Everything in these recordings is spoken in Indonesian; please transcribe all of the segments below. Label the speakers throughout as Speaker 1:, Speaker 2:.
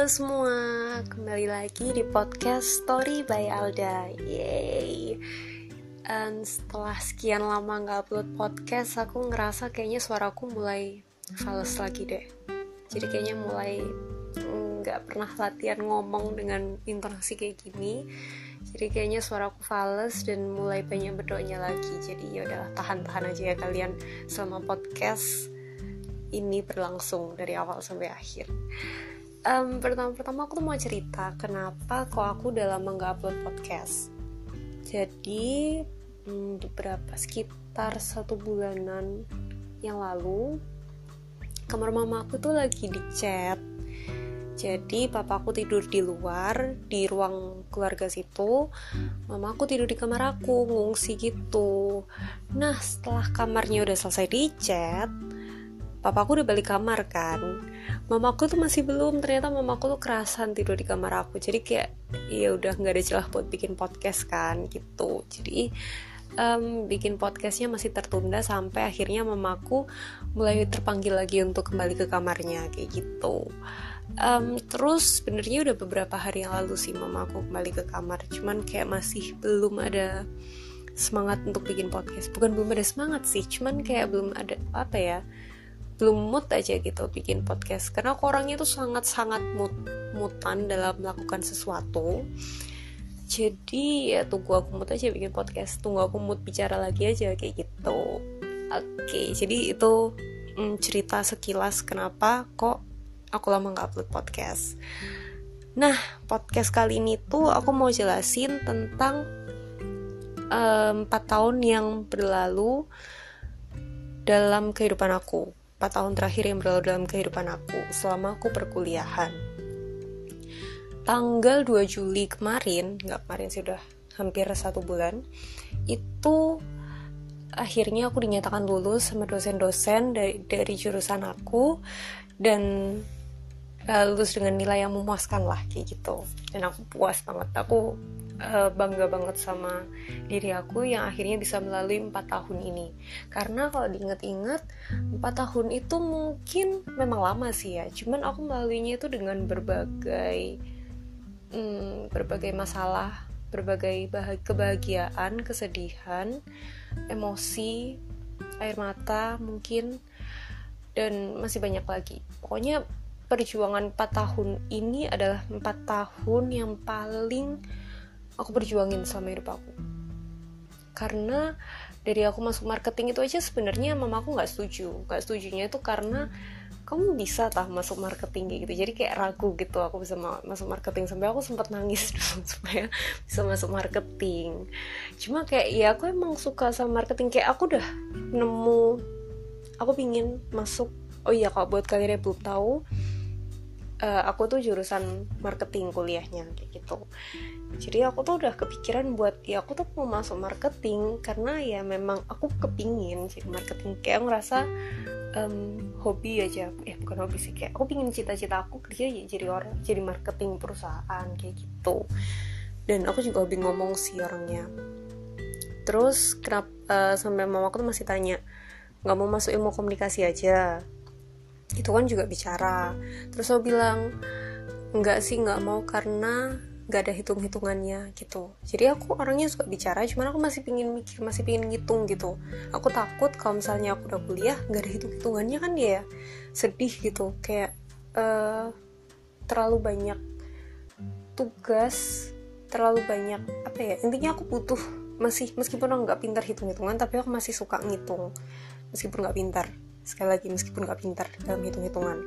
Speaker 1: Halo semua, kembali lagi di podcast Story by Alda. Yeay. Dan setelah sekian lama nggak upload podcast, aku ngerasa kayaknya suaraku mulai fals lagi deh. Jadi kayaknya mulai nggak pernah latihan ngomong dengan intonasi kayak gini. Jadi kayaknya suaraku fals dan mulai banyak berdoanya lagi. Jadi ya udah tahan-tahan aja ya kalian selama podcast ini berlangsung dari awal sampai akhir um, pertama-pertama aku tuh mau cerita kenapa kok aku udah lama nggak upload podcast. Jadi um, beberapa sekitar satu bulanan yang lalu kamar mama aku tuh lagi dicat jadi papa aku tidur di luar di ruang keluarga situ. Mama aku tidur di kamar aku ngungsi gitu. Nah setelah kamarnya udah selesai dicat papa aku udah balik kamar kan. Mamaku tuh masih belum ternyata mamaku tuh kerasan tidur di kamar aku. Jadi kayak ya udah nggak ada celah buat bikin podcast kan gitu. Jadi um, bikin podcastnya masih tertunda sampai akhirnya mamaku mulai terpanggil lagi untuk kembali ke kamarnya kayak gitu. Um, terus sebenarnya udah beberapa hari yang lalu sih mamaku kembali ke kamar. Cuman kayak masih belum ada semangat untuk bikin podcast. Bukan belum ada semangat sih cuman kayak belum ada apa ya belum mood aja gitu bikin podcast. Karena aku orangnya tuh sangat-sangat mood mutan dalam melakukan sesuatu. Jadi ya tunggu aku mood aja bikin podcast. Tunggu aku mood bicara lagi aja kayak gitu. Oke jadi itu hmm, cerita sekilas kenapa kok aku lama nggak upload podcast. Nah podcast kali ini tuh aku mau jelasin tentang empat um, tahun yang berlalu dalam kehidupan aku 4 tahun terakhir yang berlalu dalam kehidupan aku selama aku perkuliahan. Tanggal 2 Juli kemarin, nggak kemarin sih udah hampir satu bulan, itu akhirnya aku dinyatakan lulus sama dosen-dosen dari, dari jurusan aku dan uh, lulus dengan nilai yang memuaskan lah kayak gitu dan aku puas banget aku uh, bangga banget sama diri aku yang akhirnya bisa melalui empat tahun ini. Karena kalau diinget-inget empat tahun itu mungkin memang lama sih ya. Cuman aku melaluinya itu dengan berbagai hmm, berbagai masalah berbagai kebahagiaan kesedihan emosi air mata mungkin dan masih banyak lagi. Pokoknya perjuangan 4 tahun ini adalah 4 tahun yang paling aku berjuangin selama hidup aku. Karena dari aku masuk marketing itu aja sebenarnya mama aku nggak setuju. Nggak setujunya itu karena kamu bisa tah masuk marketing gitu. Jadi kayak ragu gitu aku bisa ma masuk marketing. Sampai aku sempat nangis dulu supaya bisa masuk marketing. Cuma kayak ya aku emang suka sama marketing. Kayak aku udah nemu aku pingin masuk. Oh iya kalau buat kalian yang belum tahu uh, aku tuh jurusan marketing kuliahnya kayak gitu. Jadi aku tuh udah kepikiran buat ya aku tuh mau masuk marketing karena ya memang aku kepingin jadi marketing. Kayak ngerasa um, hobi aja. Eh bukan hobi sih kayak aku pingin cita-cita aku kerja jadi orang jadi marketing perusahaan kayak gitu. Dan aku juga hobi ngomong sih orangnya. Terus kenapa uh, sampai mama aku tuh masih tanya nggak mau masuk ilmu komunikasi aja itu kan juga bicara. Terus aku bilang nggak sih nggak mau karena nggak ada hitung hitungannya gitu. Jadi aku orangnya suka bicara cuman aku masih pingin mikir masih pingin ngitung gitu. Aku takut kalau misalnya aku udah kuliah nggak ada hitung hitungannya kan dia sedih gitu. Kayak uh, terlalu banyak tugas terlalu banyak apa ya intinya aku butuh masih meskipun aku nggak pintar hitung hitungan tapi aku masih suka ngitung. Meskipun nggak pintar sekali lagi meskipun gak pintar dalam hitung-hitungan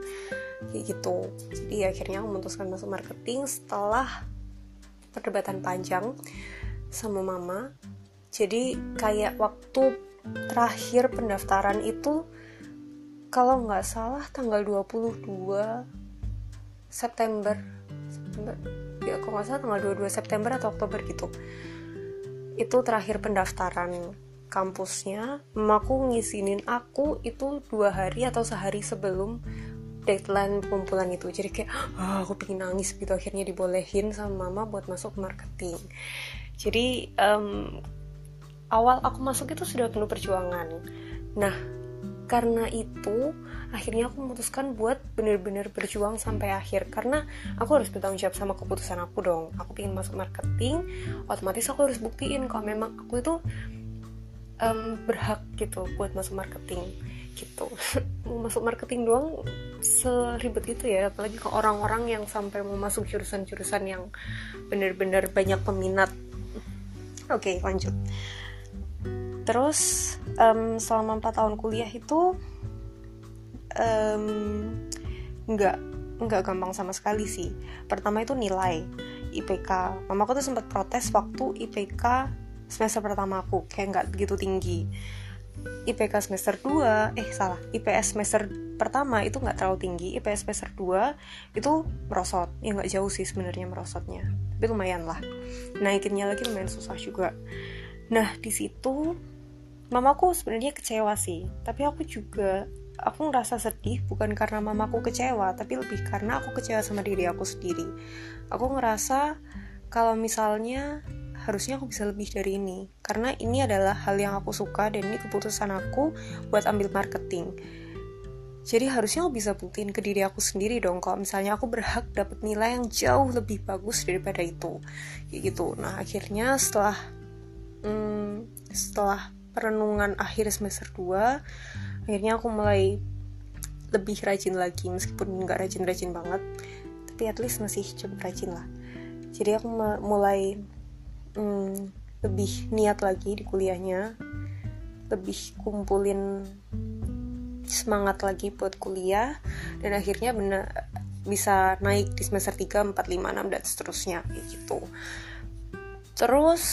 Speaker 1: kayak gitu. Jadi akhirnya aku memutuskan masuk marketing setelah perdebatan panjang sama mama. Jadi kayak waktu terakhir pendaftaran itu kalau nggak salah tanggal 22 September. September. Ya kalau nggak salah tanggal 22 September atau Oktober gitu. Itu terakhir pendaftaran kampusnya mamaku ngisinin aku itu dua hari atau sehari sebelum deadline pengumpulan itu. Jadi kayak oh, aku pengen nangis gitu. Akhirnya dibolehin sama mama buat masuk marketing. Jadi um, awal aku masuk itu sudah penuh perjuangan. Nah karena itu akhirnya aku memutuskan buat bener-bener berjuang sampai akhir. Karena aku harus bertanggung jawab sama keputusan aku dong. Aku ingin masuk marketing otomatis aku harus buktiin kalau memang aku itu um, berhak gitu buat masuk marketing gitu. Mau masuk marketing doang seribet itu ya apalagi ke orang-orang yang sampai mau masuk jurusan-jurusan yang bener-bener banyak peminat. Oke okay, lanjut. Terus um, selama 4 tahun kuliah itu um, nggak nggak gampang sama sekali sih. Pertama itu nilai IPK mamaku tuh sempat protes waktu IPK semester pertama aku kayak nggak begitu tinggi. IPK semester 2 eh salah. IPS semester pertama itu nggak terlalu tinggi. IPS semester 2 itu merosot. Ya nggak jauh sih sebenarnya merosotnya. Tapi lumayan lah. Naikinnya lagi lumayan susah juga. Nah di situ mamaku sebenarnya kecewa sih. Tapi aku juga aku ngerasa sedih bukan karena mamaku kecewa tapi lebih karena aku kecewa sama diri aku sendiri. Aku ngerasa kalau misalnya harusnya aku bisa lebih dari ini. Karena ini adalah hal yang aku suka dan ini keputusan aku buat ambil marketing. Jadi harusnya aku bisa buktiin ke diri aku sendiri dong kalau misalnya aku berhak dapat nilai yang jauh lebih bagus daripada itu. Kayak gitu. Nah akhirnya setelah hmm, setelah perenungan akhir semester 2 akhirnya aku mulai lebih rajin lagi. Meskipun nggak rajin-rajin banget tapi at least masih cukup rajin lah. Jadi aku mulai hmm, lebih niat lagi di kuliahnya. Lebih kumpulin semangat lagi buat kuliah. Dan akhirnya benar bisa naik di semester 3, 4, 5, 6 dan seterusnya gitu. Terus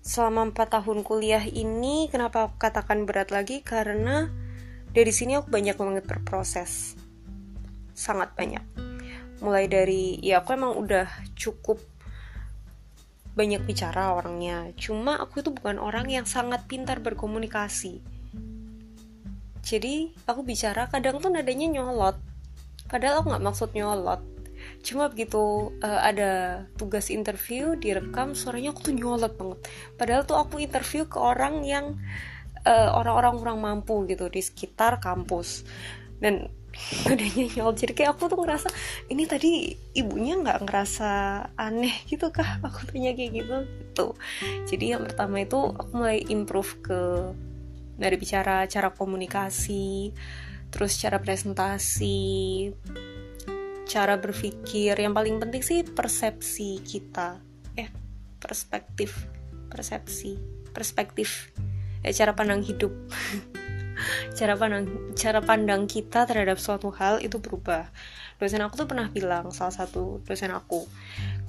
Speaker 1: selama 4 tahun kuliah ini kenapa aku katakan berat lagi? Karena dari sini aku banyak banget berproses. Sangat banyak. Mulai dari ya aku emang udah cukup banyak bicara orangnya. Cuma aku itu bukan orang yang sangat pintar berkomunikasi. Jadi aku bicara kadang tuh nadanya nyolot. Padahal aku nggak maksud nyolot. Cuma begitu uh, ada tugas interview direkam suaranya aku tuh nyolot banget. Padahal tuh aku interview ke orang yang uh, orang-orang kurang mampu gitu di sekitar kampus. Dan adanya nyolot jadi kayak aku tuh ngerasa ini tadi ibunya nggak ngerasa aneh gitu kah? Aku tanya kayak gitu gitu. Jadi yang pertama itu aku mulai improve ke dari bicara cara komunikasi terus cara presentasi cara berpikir. Yang paling penting sih persepsi kita. Eh perspektif persepsi perspektif. Eh cara pandang hidup cara pandang cara pandang kita terhadap suatu hal itu berubah. Dosen aku tuh pernah bilang salah satu dosen aku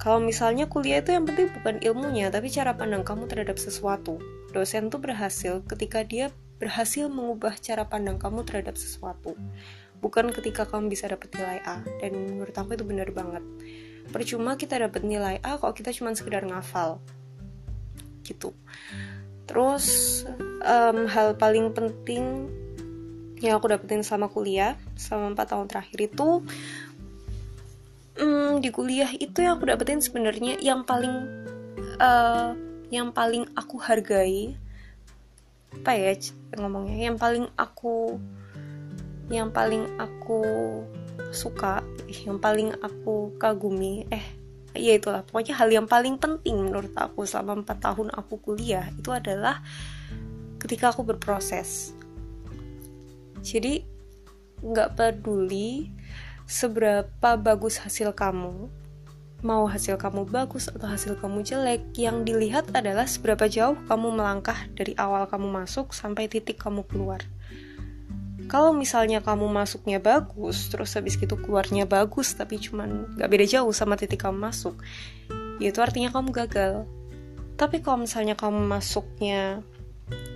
Speaker 1: kalau misalnya kuliah itu yang penting bukan ilmunya tapi cara pandang kamu terhadap sesuatu. Dosen tuh berhasil ketika dia berhasil mengubah cara pandang kamu terhadap sesuatu. Bukan ketika kamu bisa dapat nilai A dan menurut aku itu benar banget. Percuma kita dapat nilai A kalau kita cuma sekedar ngafal. Gitu. Terus um, hal paling penting yang aku dapetin selama kuliah selama 4 tahun terakhir itu um, di kuliah itu yang aku dapetin sebenarnya yang paling uh, yang paling aku hargai apa ya ngomongnya yang paling aku yang paling aku suka yang paling aku kagumi eh ya itulah pokoknya hal yang paling penting menurut aku selama 4 tahun aku kuliah itu adalah ketika aku berproses jadi nggak peduli seberapa bagus hasil kamu mau hasil kamu bagus atau hasil kamu jelek yang dilihat adalah seberapa jauh kamu melangkah dari awal kamu masuk sampai titik kamu keluar. Kalau misalnya kamu masuknya bagus terus habis gitu keluarnya bagus tapi cuman gak beda jauh sama titik kamu masuk itu artinya kamu gagal. Tapi kalau misalnya kamu masuknya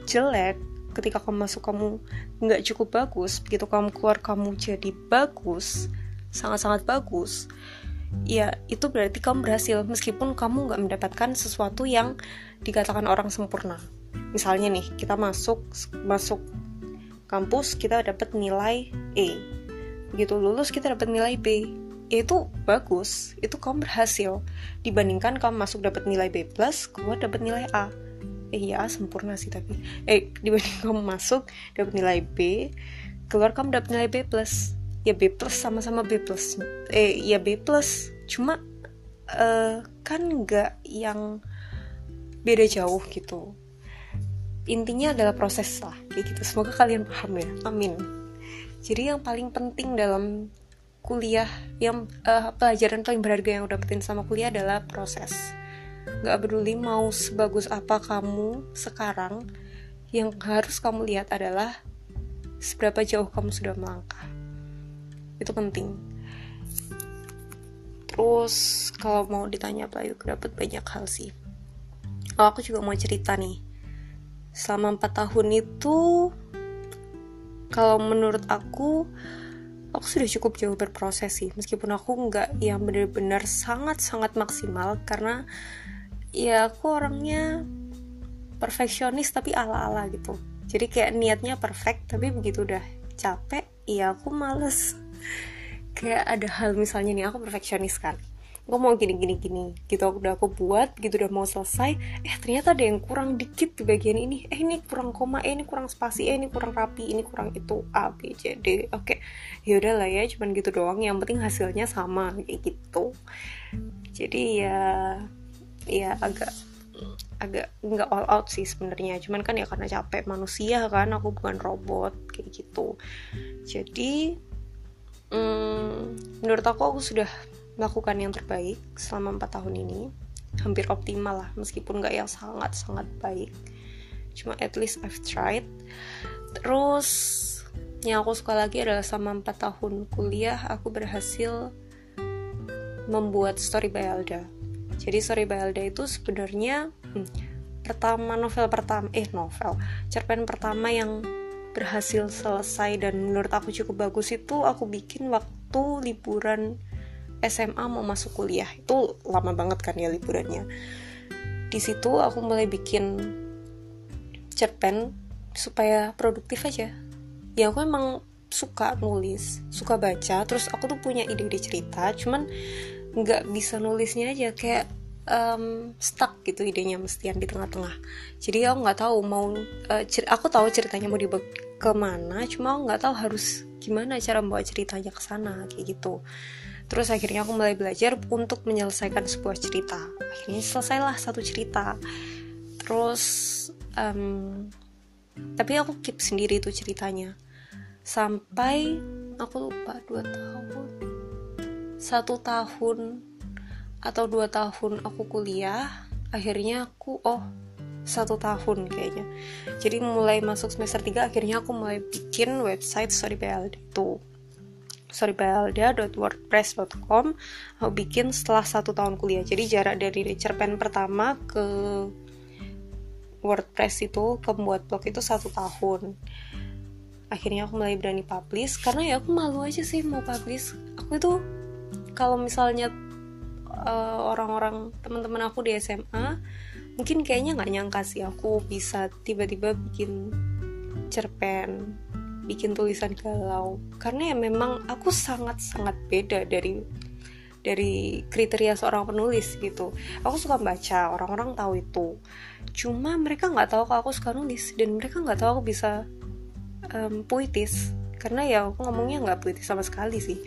Speaker 1: jelek ketika kamu masuk kamu nggak cukup bagus begitu kamu keluar kamu jadi bagus sangat-sangat bagus ya itu berarti kamu berhasil meskipun kamu nggak mendapatkan sesuatu yang dikatakan orang sempurna. Misalnya nih kita masuk masuk kampus kita dapat nilai E. Begitu lulus kita dapat nilai B. Ya itu bagus itu kamu berhasil. Dibandingkan kamu masuk dapat nilai B plus keluar dapat nilai A eh ya sempurna sih tapi. Eh dibanding kamu masuk dapat nilai B. Keluar kamu dapat nilai B plus. Ya B plus sama-sama B plus. Eh ya B plus. Cuma uh, kan nggak yang beda jauh gitu. Intinya adalah proses lah kayak gitu. Semoga kalian paham ya. Amin. Jadi yang paling penting dalam kuliah yang uh, pelajaran paling berharga yang udah dapetin sama kuliah adalah proses nggak peduli mau sebagus apa kamu sekarang yang harus kamu lihat adalah seberapa jauh kamu sudah melangkah. Itu penting. Terus kalau mau ditanya apa itu dapat banyak hal sih. Oh aku juga mau cerita nih. Selama empat tahun itu kalau menurut aku aku sudah cukup jauh berproses sih. Meskipun aku nggak yang benar-benar sangat-sangat maksimal karena ya aku orangnya perfeksionis tapi ala-ala gitu. Jadi kayak niatnya perfect tapi begitu udah capek ya aku males. Kayak ada hal misalnya nih aku perfeksionis kan. Gue mau gini gini gini gitu udah aku buat gitu udah mau selesai eh ternyata ada yang kurang dikit di bagian ini. Eh ini kurang koma eh ini kurang spasi eh ini kurang rapi ini kurang itu a b c d oke. Ya udah lah ya cuman gitu doang yang penting hasilnya sama kayak gitu. Jadi ya ya agak agak nggak all out sih sebenarnya. Cuman kan ya karena capek manusia kan aku bukan robot kayak gitu. Jadi hmm, menurut aku aku sudah melakukan yang terbaik selama empat tahun ini. Hampir optimal lah meskipun nggak yang sangat sangat baik. Cuma at least I've tried. Terus yang aku suka lagi adalah selama empat tahun kuliah aku berhasil membuat story by Alda jadi story by Alda itu sebenarnya hmm, pertama novel pertama eh novel. Cerpen pertama yang berhasil selesai dan menurut aku cukup bagus itu aku bikin waktu liburan SMA mau masuk kuliah. Itu lama banget kan ya liburannya. Di situ aku mulai bikin cerpen supaya produktif aja. Ya aku emang suka nulis suka baca terus aku tuh punya ide-ide cerita cuman nggak bisa nulisnya aja kayak um, stuck gitu idenya mestian di tengah-tengah jadi aku nggak tahu mau uh, aku tahu ceritanya mau dibawa ke mana cuma aku nggak tahu harus gimana cara membawa ceritanya ke sana kayak gitu Terus akhirnya aku mulai belajar untuk menyelesaikan sebuah cerita. Akhirnya selesailah satu cerita. Terus, um, tapi aku keep sendiri itu ceritanya. Sampai aku lupa dua tahun, satu tahun atau dua tahun aku kuliah. Akhirnya aku oh satu tahun kayaknya. Jadi mulai masuk semester 3 akhirnya aku mulai bikin website Storybound itu sorrybalda.wordpress.com aku bikin setelah satu tahun kuliah jadi jarak dari cerpen pertama ke WordPress itu ke membuat blog itu satu tahun akhirnya aku mulai berani publish karena ya aku malu aja sih mau publish aku itu kalau misalnya uh, orang-orang teman-teman aku di SMA mungkin kayaknya nggak nyangka sih aku bisa tiba-tiba bikin cerpen bikin tulisan galau. Karena ya memang aku sangat-sangat beda dari dari kriteria seorang penulis gitu. Aku suka baca orang-orang tahu itu. Cuma mereka nggak tahu kalau aku suka nulis dan mereka nggak tahu aku bisa um, puitis. Karena ya aku ngomongnya nggak puitis sama sekali sih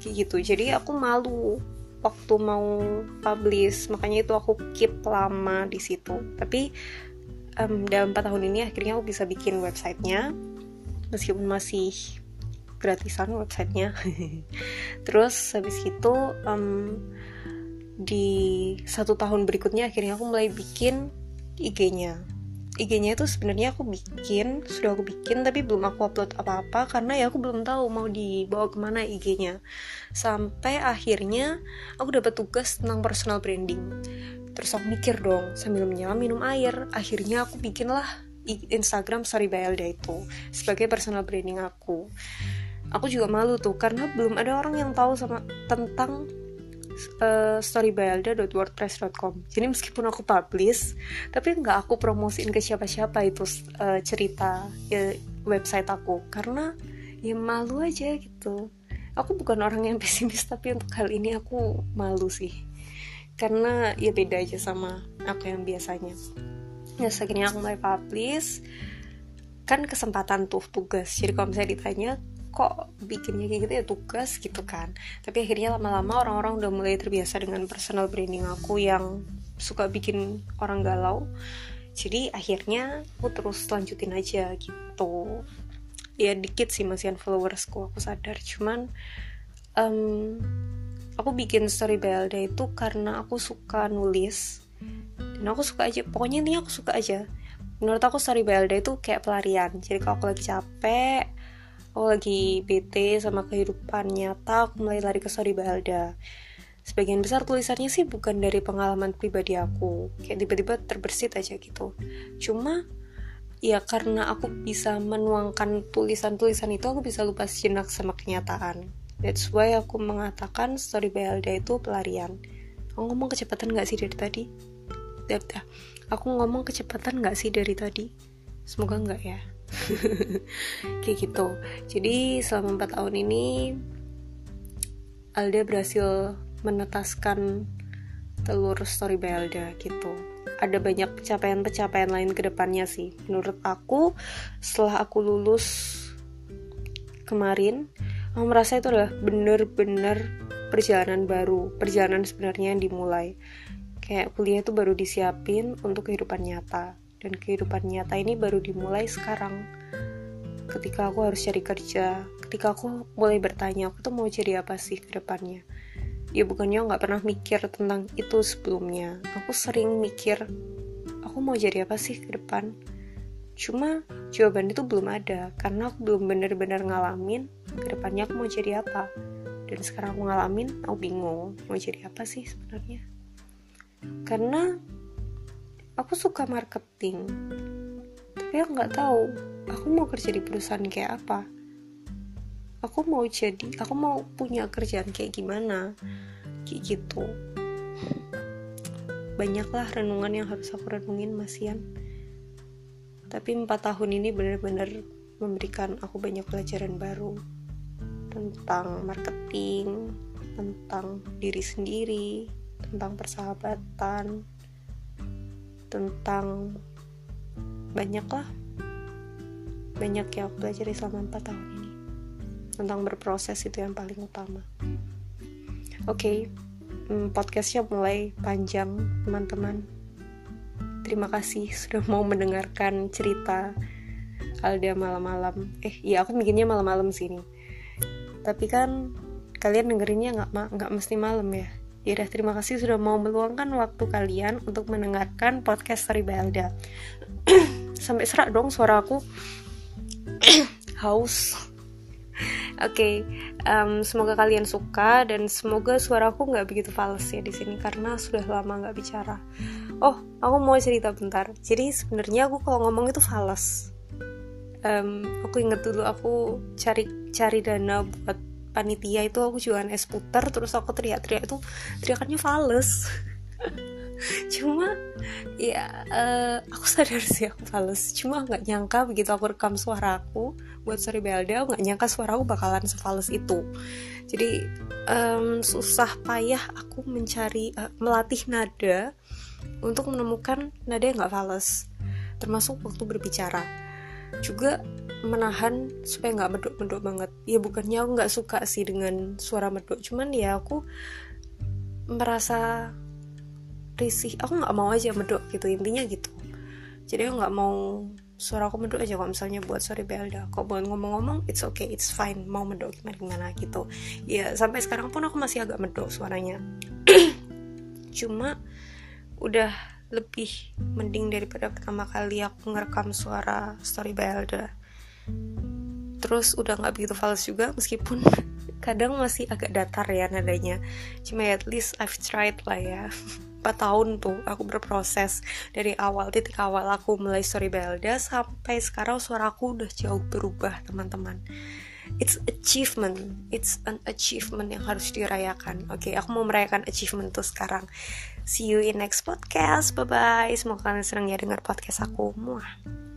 Speaker 1: kayak gitu. Jadi aku malu waktu mau publish. Makanya itu aku keep lama di situ. Tapi um, dalam 4 tahun ini akhirnya aku bisa bikin websitenya. Meskipun masih gratisan websitenya. Terus habis itu um, di satu tahun berikutnya akhirnya aku mulai bikin IG-nya IG-nya itu sebenarnya aku bikin sudah aku bikin tapi belum aku upload apa-apa karena ya aku belum tahu mau dibawa ke mana IG-nya sampai akhirnya aku dapat tugas tentang personal branding. Terus aku mikir dong sambil menyelam minum air akhirnya aku bikinlah Instagram Story by itu sebagai personal branding aku. Aku juga malu tuh karena belum ada orang yang tahu sama tentang uh, jadi meskipun aku publish tapi nggak aku promosiin ke siapa-siapa itu uh, cerita ya, website aku. Karena ya malu aja gitu. Aku bukan orang yang pesimis tapi untuk hal ini aku malu sih. Karena ya beda aja sama aku yang biasanya. Ya akhirnya aku mulai publish. Kan kesempatan tuh tugas. Jadi kalau misalnya ditanya kok bikinnya kayak gitu ya tugas gitu kan. Tapi akhirnya lama-lama orang-orang udah mulai terbiasa dengan personal branding aku yang suka bikin orang galau. Jadi akhirnya aku terus lanjutin aja gitu. Ya dikit sih masihan followersku aku sadar. Cuman um, aku bikin story BLD itu karena aku suka nulis. Dan aku suka aja pokoknya intinya aku suka aja. Menurut aku story BLD itu kayak pelarian. Jadi kalau aku lagi capek aku lagi bete sama kehidupan nyata aku mulai lari ke story BLD sebagian besar tulisannya sih bukan dari pengalaman pribadi aku kayak tiba-tiba terbersit aja gitu. Cuma ya karena aku bisa menuangkan tulisan-tulisan itu aku bisa lupa sejenak sama kenyataan. That's why aku mengatakan story BLD itu pelarian. Aku ngomong kecepatan gak sih dari tadi? Aku ngomong kecepatan gak sih dari tadi? Semoga enggak ya kayak gitu. Jadi selama 4 tahun ini Alda berhasil menetaskan telur story Belda gitu. Ada banyak pencapaian-pencapaian lain ke depannya sih. Menurut aku setelah aku lulus kemarin aku merasa itu adalah bener-bener perjalanan baru perjalanan sebenarnya yang dimulai. Kayak kuliah itu baru disiapin untuk kehidupan nyata dan kehidupan nyata ini baru dimulai sekarang. Ketika aku harus cari kerja ketika aku mulai bertanya aku tuh mau jadi apa sih ke depannya? Ya bukannya nggak pernah mikir tentang itu sebelumnya. Aku sering mikir aku mau jadi apa sih ke depan? Cuma jawaban itu belum ada karena aku belum bener-bener ngalamin ke depannya aku mau jadi apa. Dan sekarang aku ngalamin aku bingung mau jadi apa sih sebenarnya. Karena aku suka marketing. Tapi aku nggak tahu aku mau kerja di perusahaan kayak apa. Aku mau jadi aku mau punya kerjaan kayak gimana? Kayak gitu. Banyaklah renungan yang harus aku renungin Masian tapi empat tahun ini benar-benar memberikan aku banyak pelajaran baru tentang marketing tentang diri sendiri tentang persahabatan tentang banyak lah. Banyak yang aku pelajari selama 4 tahun ini. Tentang berproses itu yang paling utama. Oke okay, hmm, podcastnya mulai panjang teman-teman. Terima kasih sudah mau mendengarkan cerita Alda malam-malam. Eh iya aku bikinnya malam-malam sini tapi kan kalian dengerinnya nggak nggak mesti malam ya Yaudah, terima kasih sudah mau meluangkan waktu kalian untuk mendengarkan podcast by Alda. Sampai serak dong suara aku. Haus. Oke, okay, um, semoga kalian suka dan semoga suaraku nggak begitu fals ya di sini karena sudah lama nggak bicara. Oh, aku mau cerita bentar. Jadi sebenarnya aku kalau ngomong itu fals. Um, aku inget dulu aku cari cari dana buat panitia itu aku jualan es puter terus aku teriak-teriak itu teriakannya fales cuma ya uh, aku sadar sih aku fales cuma nggak nyangka begitu aku rekam suara aku buat sorry Belda aku nggak nyangka suara aku bakalan sefales itu. Jadi um, susah payah aku mencari uh, melatih nada untuk menemukan nada yang nggak fales termasuk waktu berbicara juga menahan supaya nggak medok-medok banget. Ya bukannya aku nggak suka sih dengan suara medok cuman ya aku merasa risih. Aku nggak mau aja medok gitu intinya gitu. Jadi aku nggak mau suara aku medok aja kalau misalnya buat sorry Belda. Kok buat ngomong-ngomong it's okay it's fine. Mau medok gimana gimana gitu. Ya sampai sekarang pun aku masih agak medok suaranya. Cuma udah lebih mending daripada pertama kali aku ngerekam suara story Belda terus udah nggak begitu fals juga meskipun kadang masih agak datar ya nadanya. Cuma at least I've tried lah ya. 4 tahun tuh aku berproses. Dari awal titik awal aku mulai story Belda sampai sekarang suaraku udah jauh berubah teman-teman it's achievement. It's an achievement yang harus dirayakan. Oke okay, aku mau merayakan achievement tuh sekarang. See you in next podcast. Bye bye semoga kalian senang ya dengar podcast aku. Muah